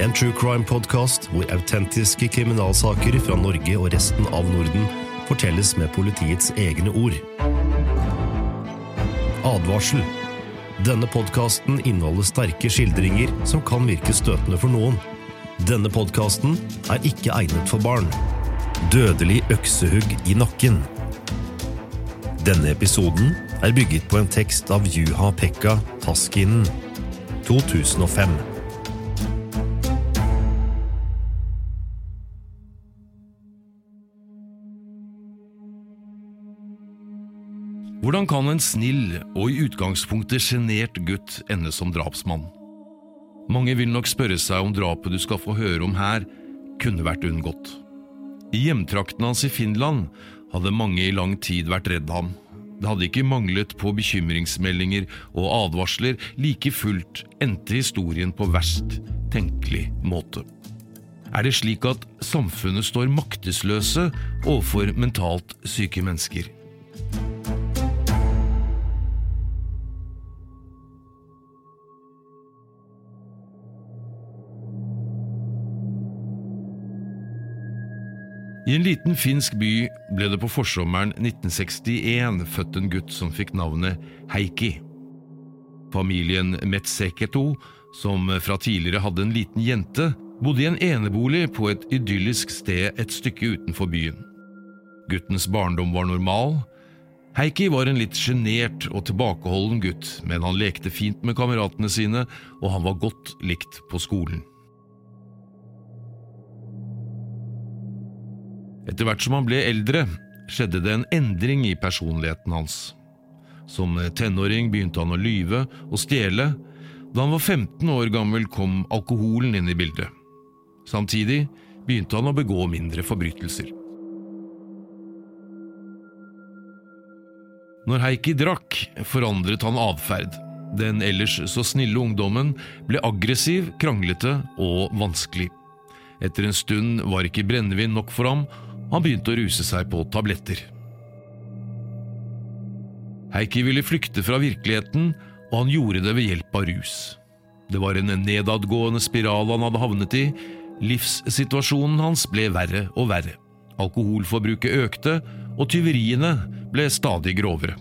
En true crime-podkast hvor autentiske kriminalsaker fra Norge og resten av Norden fortelles med politiets egne ord. Advarsel. Denne podkasten inneholder sterke skildringer som kan virke støtende for noen. Denne podkasten er ikke egnet for barn. Dødelig øksehugg i nakken. Denne episoden er bygget på en tekst av Juha-Pekka Taskinen. 2005. Hvordan kan en snill og i utgangspunktet sjenert gutt ende som drapsmann? Mange vil nok spørre seg om drapet du skal få høre om her, kunne vært unngått. I hjemtraktene hans i Finland hadde mange i lang tid vært redd ham. Det hadde ikke manglet på bekymringsmeldinger og advarsler, like fullt endte historien på verst tenkelig måte. Er det slik at samfunnet står maktesløse overfor mentalt syke mennesker? I en liten finsk by ble det på forsommeren 1961 født en gutt som fikk navnet Heikki. Familien Metseketo, som fra tidligere hadde en liten jente, bodde i en enebolig på et idyllisk sted et stykke utenfor byen. Guttens barndom var normal. Heikki var en litt sjenert og tilbakeholden gutt, men han lekte fint med kameratene sine, og han var godt likt på skolen. Etter hvert som han ble eldre, skjedde det en endring i personligheten hans. Som tenåring begynte han å lyve og stjele. Da han var 15 år gammel, kom alkoholen inn i bildet. Samtidig begynte han å begå mindre forbrytelser. Når Heikki drakk, forandret han atferd. Den ellers så snille ungdommen ble aggressiv, kranglete og vanskelig. Etter en stund var ikke brennevin nok for ham, han begynte å ruse seg på tabletter. Heikki ville flykte fra virkeligheten, og han gjorde det ved hjelp av rus. Det var en nedadgående spiral han hadde havnet i. Livssituasjonen hans ble verre og verre. Alkoholforbruket økte, og tyveriene ble stadig grovere.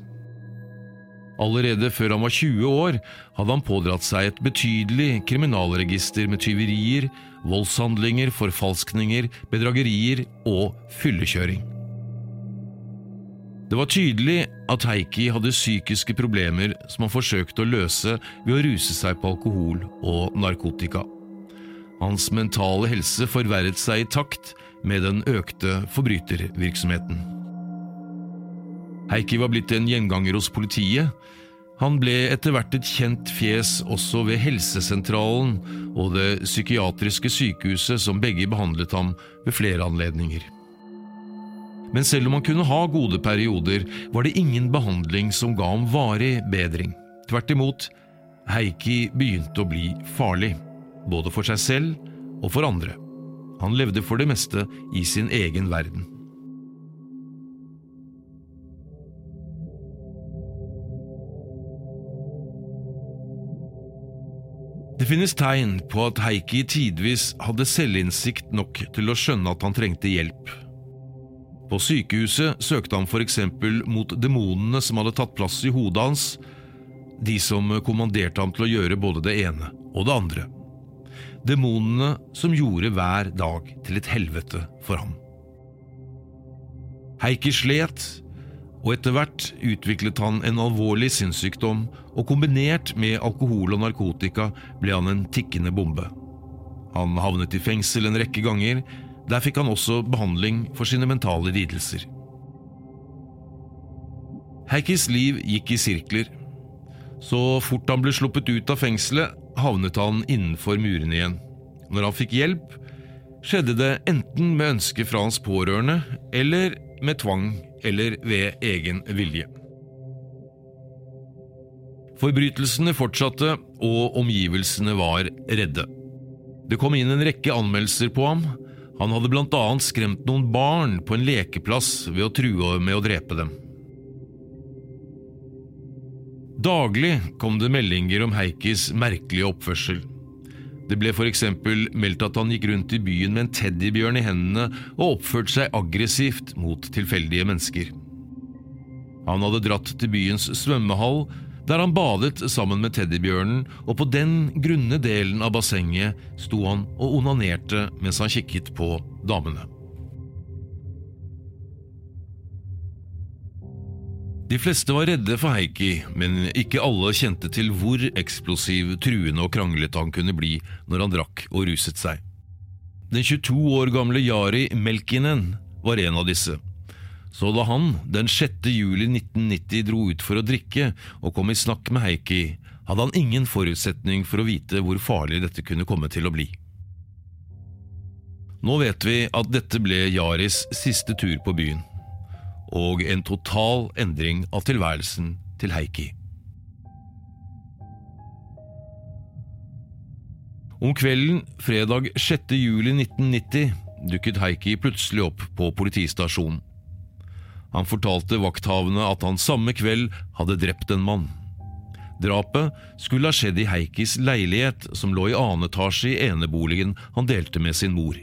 Allerede før han var 20 år, hadde han pådratt seg et betydelig kriminalregister med tyverier, voldshandlinger, forfalskninger, bedragerier og fyllekjøring. Det var tydelig at Heikki hadde psykiske problemer som han forsøkte å løse ved å ruse seg på alkohol og narkotika. Hans mentale helse forverret seg i takt med den økte forbrytervirksomheten. Heikki var blitt en gjenganger hos politiet. Han ble etter hvert et kjent fjes også ved helsesentralen og det psykiatriske sykehuset som begge behandlet ham ved flere anledninger. Men selv om han kunne ha gode perioder, var det ingen behandling som ga ham varig bedring. Tvert imot, Heikki begynte å bli farlig, både for seg selv og for andre. Han levde for det meste i sin egen verden. Finnes tegn på at Heikki tidvis hadde selvinnsikt nok til å skjønne at han trengte hjelp. På sykehuset søkte han f.eks. mot demonene som hadde tatt plass i hodet hans, de som kommanderte ham til å gjøre både det ene og det andre. Demonene som gjorde hver dag til et helvete for ham. Heikki slet, og etter hvert utviklet han en alvorlig sinnssykdom, og kombinert med alkohol og narkotika ble han en tikkende bombe. Han havnet i fengsel en rekke ganger, der fikk han også behandling for sine mentale lidelser. Heikkis liv gikk i sirkler. Så fort han ble sluppet ut av fengselet, havnet han innenfor murene igjen. Når han fikk hjelp, skjedde det enten med ønske fra hans pårørende, eller med tvang eller ved egen vilje. Forbrytelsene fortsatte, og omgivelsene var redde. Det kom inn en rekke anmeldelser på ham. Han hadde blant annet skremt noen barn på en lekeplass ved å true med å drepe dem. Daglig kom det meldinger om Heikis merkelige oppførsel. Det ble for eksempel meldt at han gikk rundt i byen med en teddybjørn i hendene og oppførte seg aggressivt mot tilfeldige mennesker. Han hadde dratt til byens svømmehall, der han badet sammen med teddybjørnen, og på den grunne delen av bassenget sto han og onanerte mens han kikket på damene. De fleste var redde for Heikki, men ikke alle kjente til hvor eksplosiv, truende og kranglete han kunne bli når han drakk og ruset seg. Den 22 år gamle Jari Melkinen var en av disse. Så da han den 6. juli 1990 dro ut for å drikke og kom i snakk med Heikki, hadde han ingen forutsetning for å vite hvor farlig dette kunne komme til å bli. Nå vet vi at dette ble Jaris siste tur på byen og en total endring av tilværelsen til Heikki. Om kvelden fredag 6. juli 1990 dukket Heikki plutselig opp på politistasjonen. Han fortalte vakthavende at han samme kveld hadde drept en mann. Drapet skulle ha skjedd i Heikis leilighet, som lå i annen etasje i eneboligen han delte med sin mor.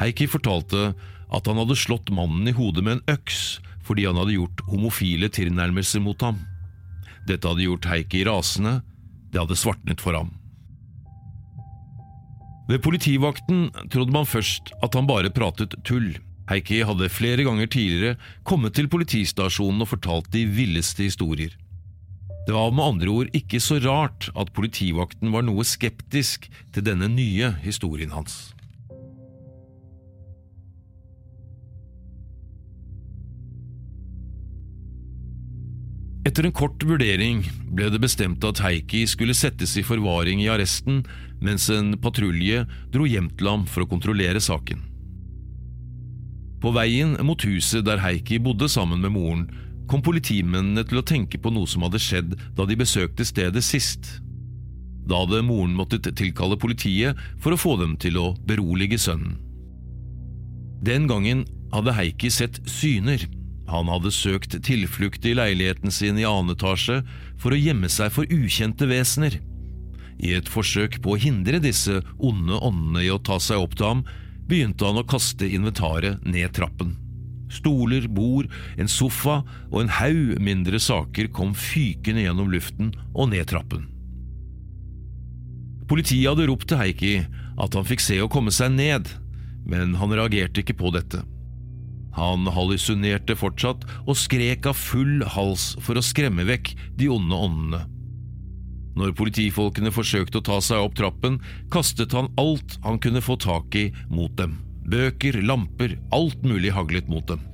Heikki fortalte at han hadde slått mannen i hodet med en øks fordi han hadde gjort homofile tilnærmelser mot ham. Dette hadde gjort Heikki rasende, det hadde svartnet for ham. Ved politivakten trodde man først at han bare pratet tull. Heikki hadde flere ganger tidligere kommet til politistasjonen og fortalt de villeste historier. Det var med andre ord ikke så rart at politivakten var noe skeptisk til denne nye historien hans. Etter en kort vurdering ble det bestemt at Heikki skulle settes i forvaring i arresten, mens en patrulje dro hjem til ham for å kontrollere saken. På veien mot huset der Heikki bodde sammen med moren, kom politimennene til å tenke på noe som hadde skjedd da de besøkte stedet sist. Da hadde moren måttet tilkalle politiet for å få dem til å berolige sønnen. Den gangen hadde Heikki sett syner han hadde søkt tilflukt i leiligheten sin i annen etasje for å gjemme seg for ukjente vesener. I et forsøk på å hindre disse onde åndene i å ta seg opp til ham, begynte han å kaste inventaret ned trappen. Stoler, bord, en sofa og en haug mindre saker kom fykende gjennom luften og ned trappen. Politiet hadde ropt til Heikki at han fikk se å komme seg ned, men han reagerte ikke på dette. Han hallusinerte fortsatt og skrek av full hals for å skremme vekk de onde åndene. Når politifolkene forsøkte å ta seg opp trappen, kastet han alt han kunne få tak i mot dem. Bøker, lamper, alt mulig haglet mot dem.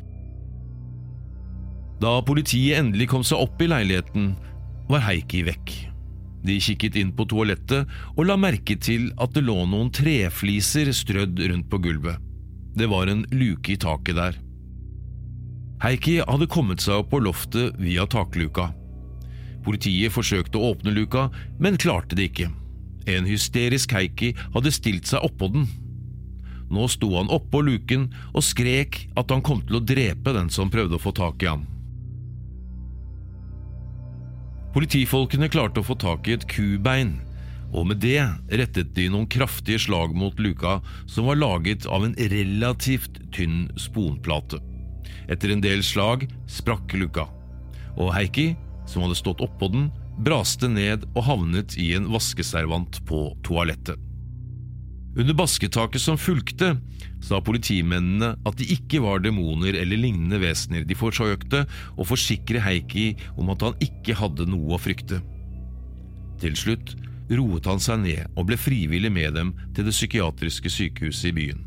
Da politiet endelig kom seg opp i leiligheten, var Heikki vekk. De kikket inn på toalettet og la merke til at det lå noen trefliser strødd rundt på gulvet. Det var en luke i taket der. Heikki hadde kommet seg opp på loftet via takluka. Politiet forsøkte å åpne luka, men klarte det ikke. En hysterisk Heikki hadde stilt seg oppå den. Nå sto han oppå luken og skrek at han kom til å drepe den som prøvde å få tak i ham. Politifolkene klarte å få tak i et kubein, og med det rettet de noen kraftige slag mot luka, som var laget av en relativt tynn sponplate. Etter en del slag sprakk luka, og Heikki, som hadde stått oppå den, braste ned og havnet i en vaskeservant på toalettet. Under basketaket som fulgte, sa politimennene at de ikke var demoner eller lignende vesener. De forsøkte å forsikre Heikki om at han ikke hadde noe å frykte. Til slutt roet han seg ned og ble frivillig med dem til det psykiatriske sykehuset i byen.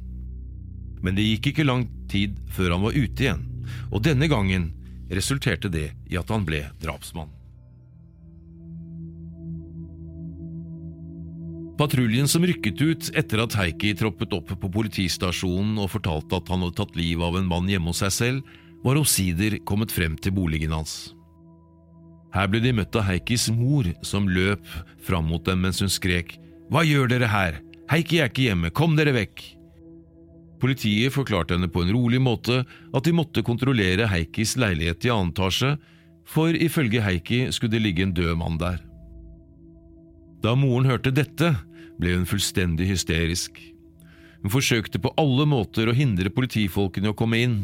Men det gikk ikke lang tid før han var ute igjen, og denne gangen resulterte det i at han ble drapsmann. Patruljen som rykket ut etter at Heikki troppet opp på politistasjonen og fortalte at han hadde tatt livet av en mann hjemme hos seg selv, var omsider kommet frem til boligen hans. Her ble de møtt av Heikkis mor, som løp fram mot dem mens hun skrek Hva gjør dere her? Heikki er ikke hjemme, kom dere vekk! Politiet forklarte henne på en rolig måte at de måtte kontrollere Heikis leilighet i annen etasje, for ifølge Heikki skulle det ligge en død mann der. Da moren hørte dette, ble hun fullstendig hysterisk. Hun forsøkte på alle måter å hindre politifolkene å komme inn.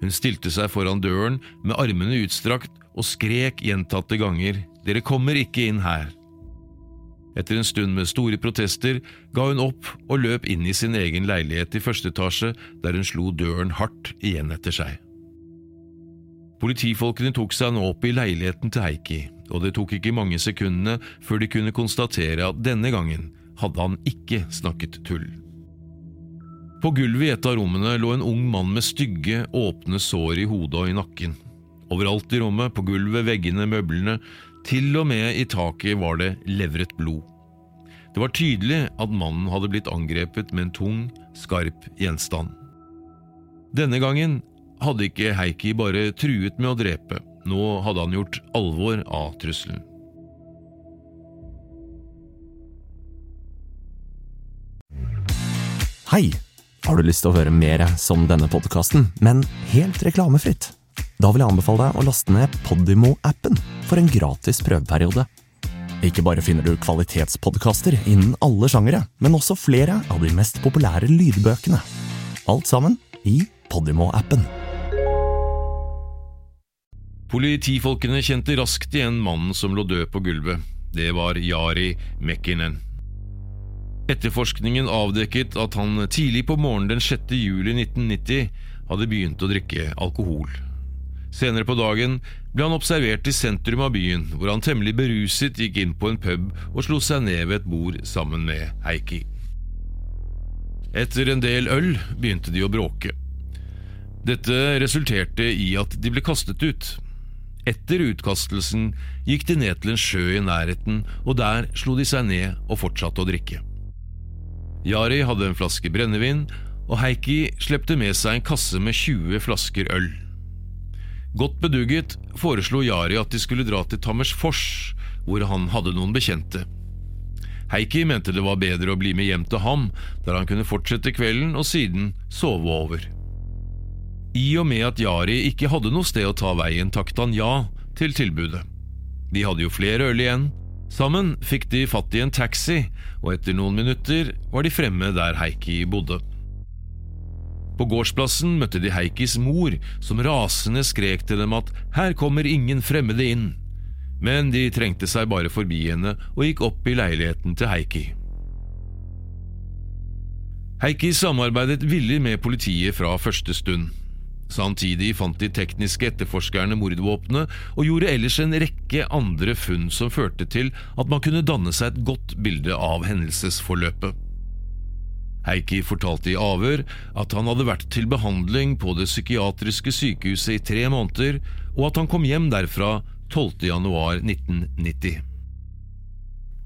Hun stilte seg foran døren med armene utstrakt og skrek gjentatte ganger Dere kommer ikke inn her. Etter en stund med store protester ga hun opp og løp inn i sin egen leilighet i første etasje, der hun slo døren hardt igjen etter seg. Politifolkene tok seg nå opp i leiligheten til Heikki, og det tok ikke mange sekundene før de kunne konstatere at denne gangen hadde han ikke snakket tull. På gulvet i et av rommene lå en ung mann med stygge, åpne sår i hodet og i nakken. Overalt i rommet, på gulvet, veggene, møblene, til og med i taket var det levret blod. Det var tydelig at mannen hadde blitt angrepet med en tung, skarp gjenstand. Denne gangen hadde ikke Heikki bare truet med å drepe, nå hadde han gjort alvor av trusselen. Hei! Har du lyst til å høre mer som denne podkasten, men helt reklamefritt? Da vil jeg anbefale deg å laste ned Podimo-appen for en gratis prøveperiode. Ikke bare finner du kvalitetspodkaster innen alle sjangere, men også flere av de mest populære lydbøkene. Alt sammen i Podimo-appen. Politifolkene kjente raskt igjen mannen som lå død på gulvet. Det var Jari Mekkinen. Etterforskningen avdekket at han tidlig på morgenen den 6. juli 1990 hadde begynt å drikke alkohol. Senere på dagen ble han observert i sentrum av byen, hvor han temmelig beruset gikk inn på en pub og slo seg ned ved et bord sammen med Heikki. Etter en del øl begynte de å bråke. Dette resulterte i at de ble kastet ut. Etter utkastelsen gikk de ned til en sjø i nærheten, og der slo de seg ned og fortsatte å drikke. Jari hadde en flaske brennevin, og Heikki slepte med seg en kasse med 20 flasker øl. Godt bedugget foreslo Jari at de skulle dra til Tammersfors, hvor han hadde noen bekjente. Heikki mente det var bedre å bli med hjem til ham, der han kunne fortsette kvelden og siden sove over. I og med at Jari ikke hadde noe sted å ta veien, takket han ja til tilbudet. De hadde jo flere øl igjen, Sammen fikk de fatt i en taxi, og etter noen minutter var de fremme der Heikki bodde. På gårdsplassen møtte de Heikis mor, som rasende skrek til dem at her kommer ingen fremmede inn, men de trengte seg bare forbi henne og gikk opp i leiligheten til Heikki. Heikki samarbeidet villig med politiet fra første stund. Samtidig fant de tekniske etterforskerne mordvåpenet og gjorde ellers en rekke andre funn som førte til at man kunne danne seg et godt bilde av hendelsesforløpet. Heikki fortalte i avhør at han hadde vært til behandling på det psykiatriske sykehuset i tre måneder, og at han kom hjem derfra 12. januar 1990.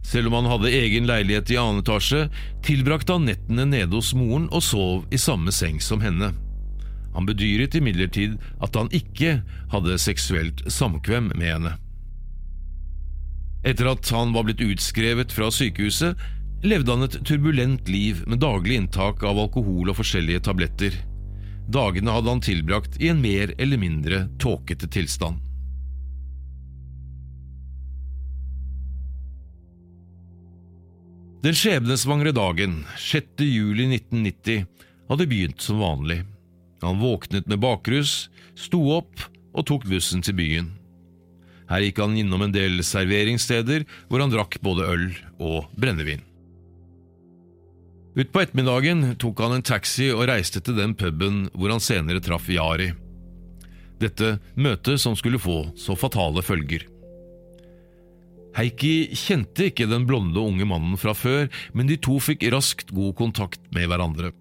Selv om han hadde egen leilighet i annen etasje, tilbrakte han nettene nede hos moren og sov i samme seng som henne. Han bedyret imidlertid at han ikke hadde seksuelt samkvem med henne. Etter at han var blitt utskrevet fra sykehuset, levde han et turbulent liv med daglig inntak av alkohol og forskjellige tabletter. Dagene hadde han tilbrakt i en mer eller mindre tåkete tilstand. Den skjebnesvangre dagen, 6. juli 1990, hadde begynt som vanlig. Han våknet med bakrus, sto opp og tok bussen til byen. Her gikk han innom en del serveringssteder hvor han drakk både øl og brennevin. Utpå ettermiddagen tok han en taxi og reiste til den puben hvor han senere traff Yari. Dette møtet som skulle få så fatale følger. Heikki kjente ikke den blonde unge mannen fra før, men de to fikk raskt god kontakt med hverandre.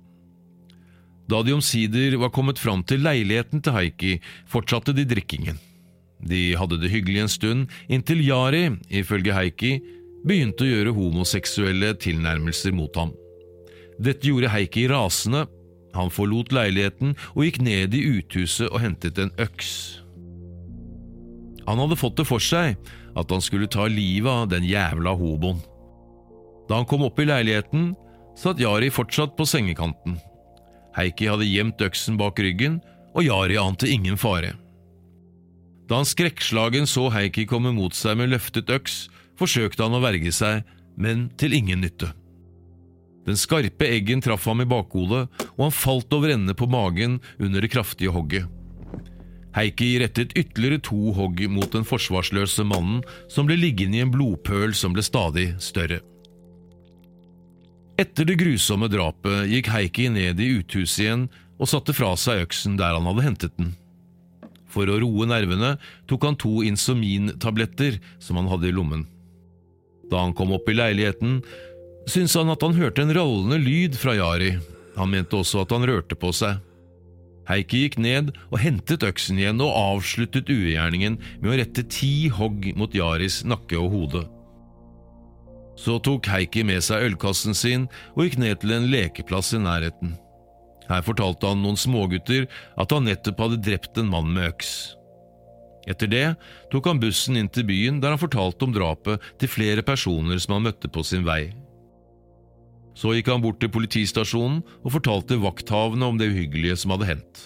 Da de omsider var kommet fram til leiligheten til Heikki, fortsatte de drikkingen. De hadde det hyggelig en stund, inntil Yari, ifølge Heikki, begynte å gjøre homoseksuelle tilnærmelser mot ham. Dette gjorde Heikki rasende. Han forlot leiligheten og gikk ned i uthuset og hentet en øks. Han hadde fått det for seg at han skulle ta livet av den jævla hoboen. Da han kom opp i leiligheten, satt Jari fortsatt på sengekanten. Heikki hadde gjemt øksen bak ryggen, og Jari ante ingen fare. Da han skrekkslagen så Heikki komme mot seg med løftet øks, forsøkte han å verge seg, men til ingen nytte. Den skarpe eggen traff ham i bakhodet, og han falt over ende på magen under det kraftige hogget. Heikki rettet ytterligere to hogg mot den forsvarsløse mannen, som ble liggende i en blodpøl som ble stadig større. Etter det grusomme drapet gikk Heikki ned i uthuset igjen og satte fra seg øksen der han hadde hentet den. For å roe nervene tok han to insumintabletter som han hadde i lommen. Da han kom opp i leiligheten, syntes han at han hørte en rollende lyd fra Jari. Han mente også at han rørte på seg. Heikki gikk ned og hentet øksen igjen og avsluttet ugjerningen med å rette ti hogg mot Jaris nakke og hode. Så tok Heikki med seg ølkassen sin og gikk ned til en lekeplass i nærheten. Her fortalte han noen smågutter at han nettopp hadde drept en mann med øks. Etter det tok han bussen inn til byen der han fortalte om drapet til flere personer som han møtte på sin vei. Så gikk han bort til politistasjonen og fortalte vakthavende om det uhyggelige som hadde hendt.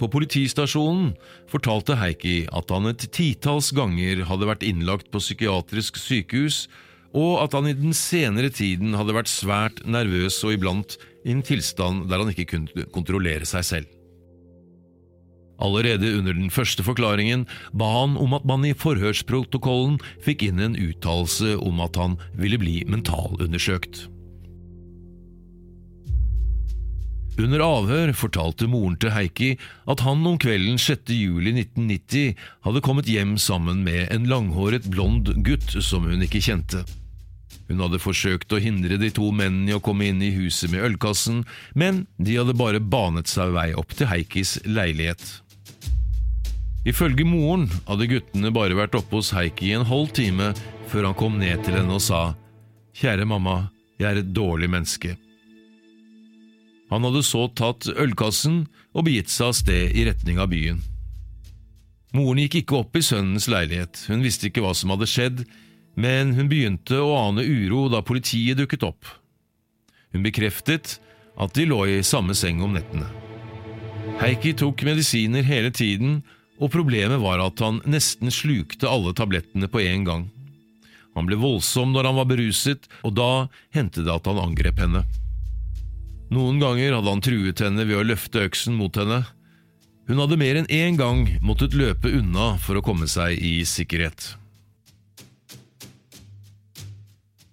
På politistasjonen fortalte Heikki at han et titalls ganger hadde vært innlagt på psykiatrisk sykehus, og at han i den senere tiden hadde vært svært nervøs og iblant i en tilstand der han ikke kunne kontrollere seg selv. Allerede under den første forklaringen ba han om at man i forhørsprotokollen fikk inn en uttalelse om at han ville bli mentalundersøkt. Under avhør fortalte moren til Heikki at han om kvelden 6. juli 1990 hadde kommet hjem sammen med en langhåret blond gutt som hun ikke kjente. Hun hadde forsøkt å hindre de to mennene i å komme inn i huset med ølkassen, men de hadde bare banet seg vei opp til Heikkis leilighet. Ifølge moren hadde guttene bare vært oppe hos Heikki i en halv time før han kom ned til henne og sa Kjære mamma, jeg er et dårlig menneske. Han hadde så tatt ølkassen og begitt seg av sted i retning av byen. Moren gikk ikke opp i sønnens leilighet, hun visste ikke hva som hadde skjedd, men hun begynte å ane uro da politiet dukket opp. Hun bekreftet at de lå i samme seng om nettene. Heikki tok medisiner hele tiden, og problemet var at han nesten slukte alle tablettene på en gang. Han ble voldsom når han var beruset, og da hendte det at han angrep henne. Noen ganger hadde han truet henne ved å løfte øksen mot henne. Hun hadde mer enn én gang måttet løpe unna for å komme seg i sikkerhet.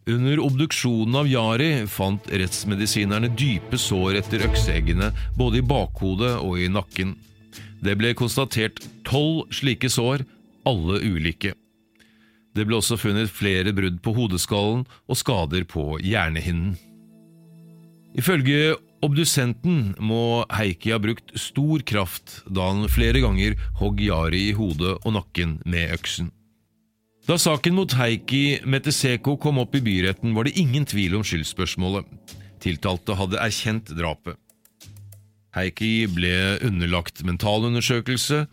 Under obduksjonen av Jari fant rettsmedisinerne dype sår etter økseeggene både i bakhodet og i nakken. Det ble konstatert tolv slike sår, alle ulike. Det ble også funnet flere brudd på hodeskallen og skader på hjernehinnen. Ifølge obdusenten må Heikki ha brukt stor kraft da han flere ganger hogg Jari i hodet og nakken med øksen. Da saken mot Heikki Meteseko kom opp i byretten, var det ingen tvil om skyldspørsmålet. Tiltalte hadde erkjent drapet. Heikki ble underlagt mentalundersøkelse,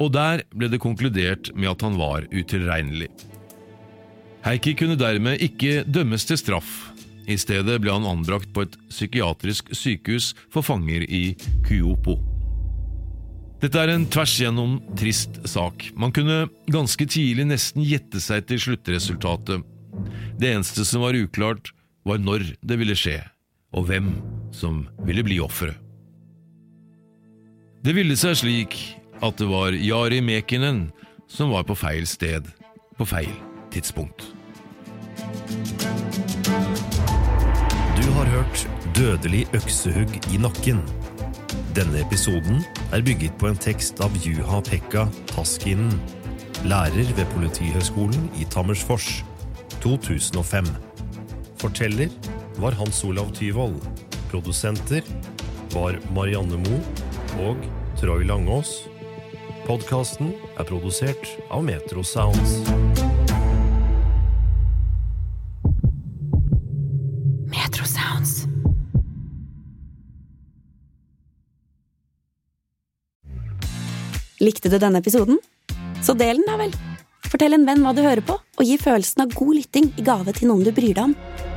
og der ble det konkludert med at han var utilregnelig. Heikki kunne dermed ikke dømmes til straff, i stedet ble han anbrakt på et psykiatrisk sykehus for fanger i Kuopo. Dette er en tvers igjennom trist sak. Man kunne ganske tidlig nesten gjette seg til sluttresultatet. Det eneste som var uklart, var når det ville skje, og hvem som ville bli offeret. Det ville seg slik at det var Jari Mekinen som var på feil sted på feil tidspunkt. Du har hørt Dødelig øksehugg i nakken. Denne episoden er bygget på en tekst av Juha Pekka Taskinen, lærer ved Politihøgskolen i Tammersfors, 2005. Forteller var Hans Olav Tyvold. Produsenter var Marianne Moe og Troy Langås. Podkasten er produsert av Metro Sounds. Metro Sounds. Likte du denne episoden? Så del den, da vel! Fortell en venn hva du hører på, og gi følelsen av god lytting i gave til noen du bryr deg om.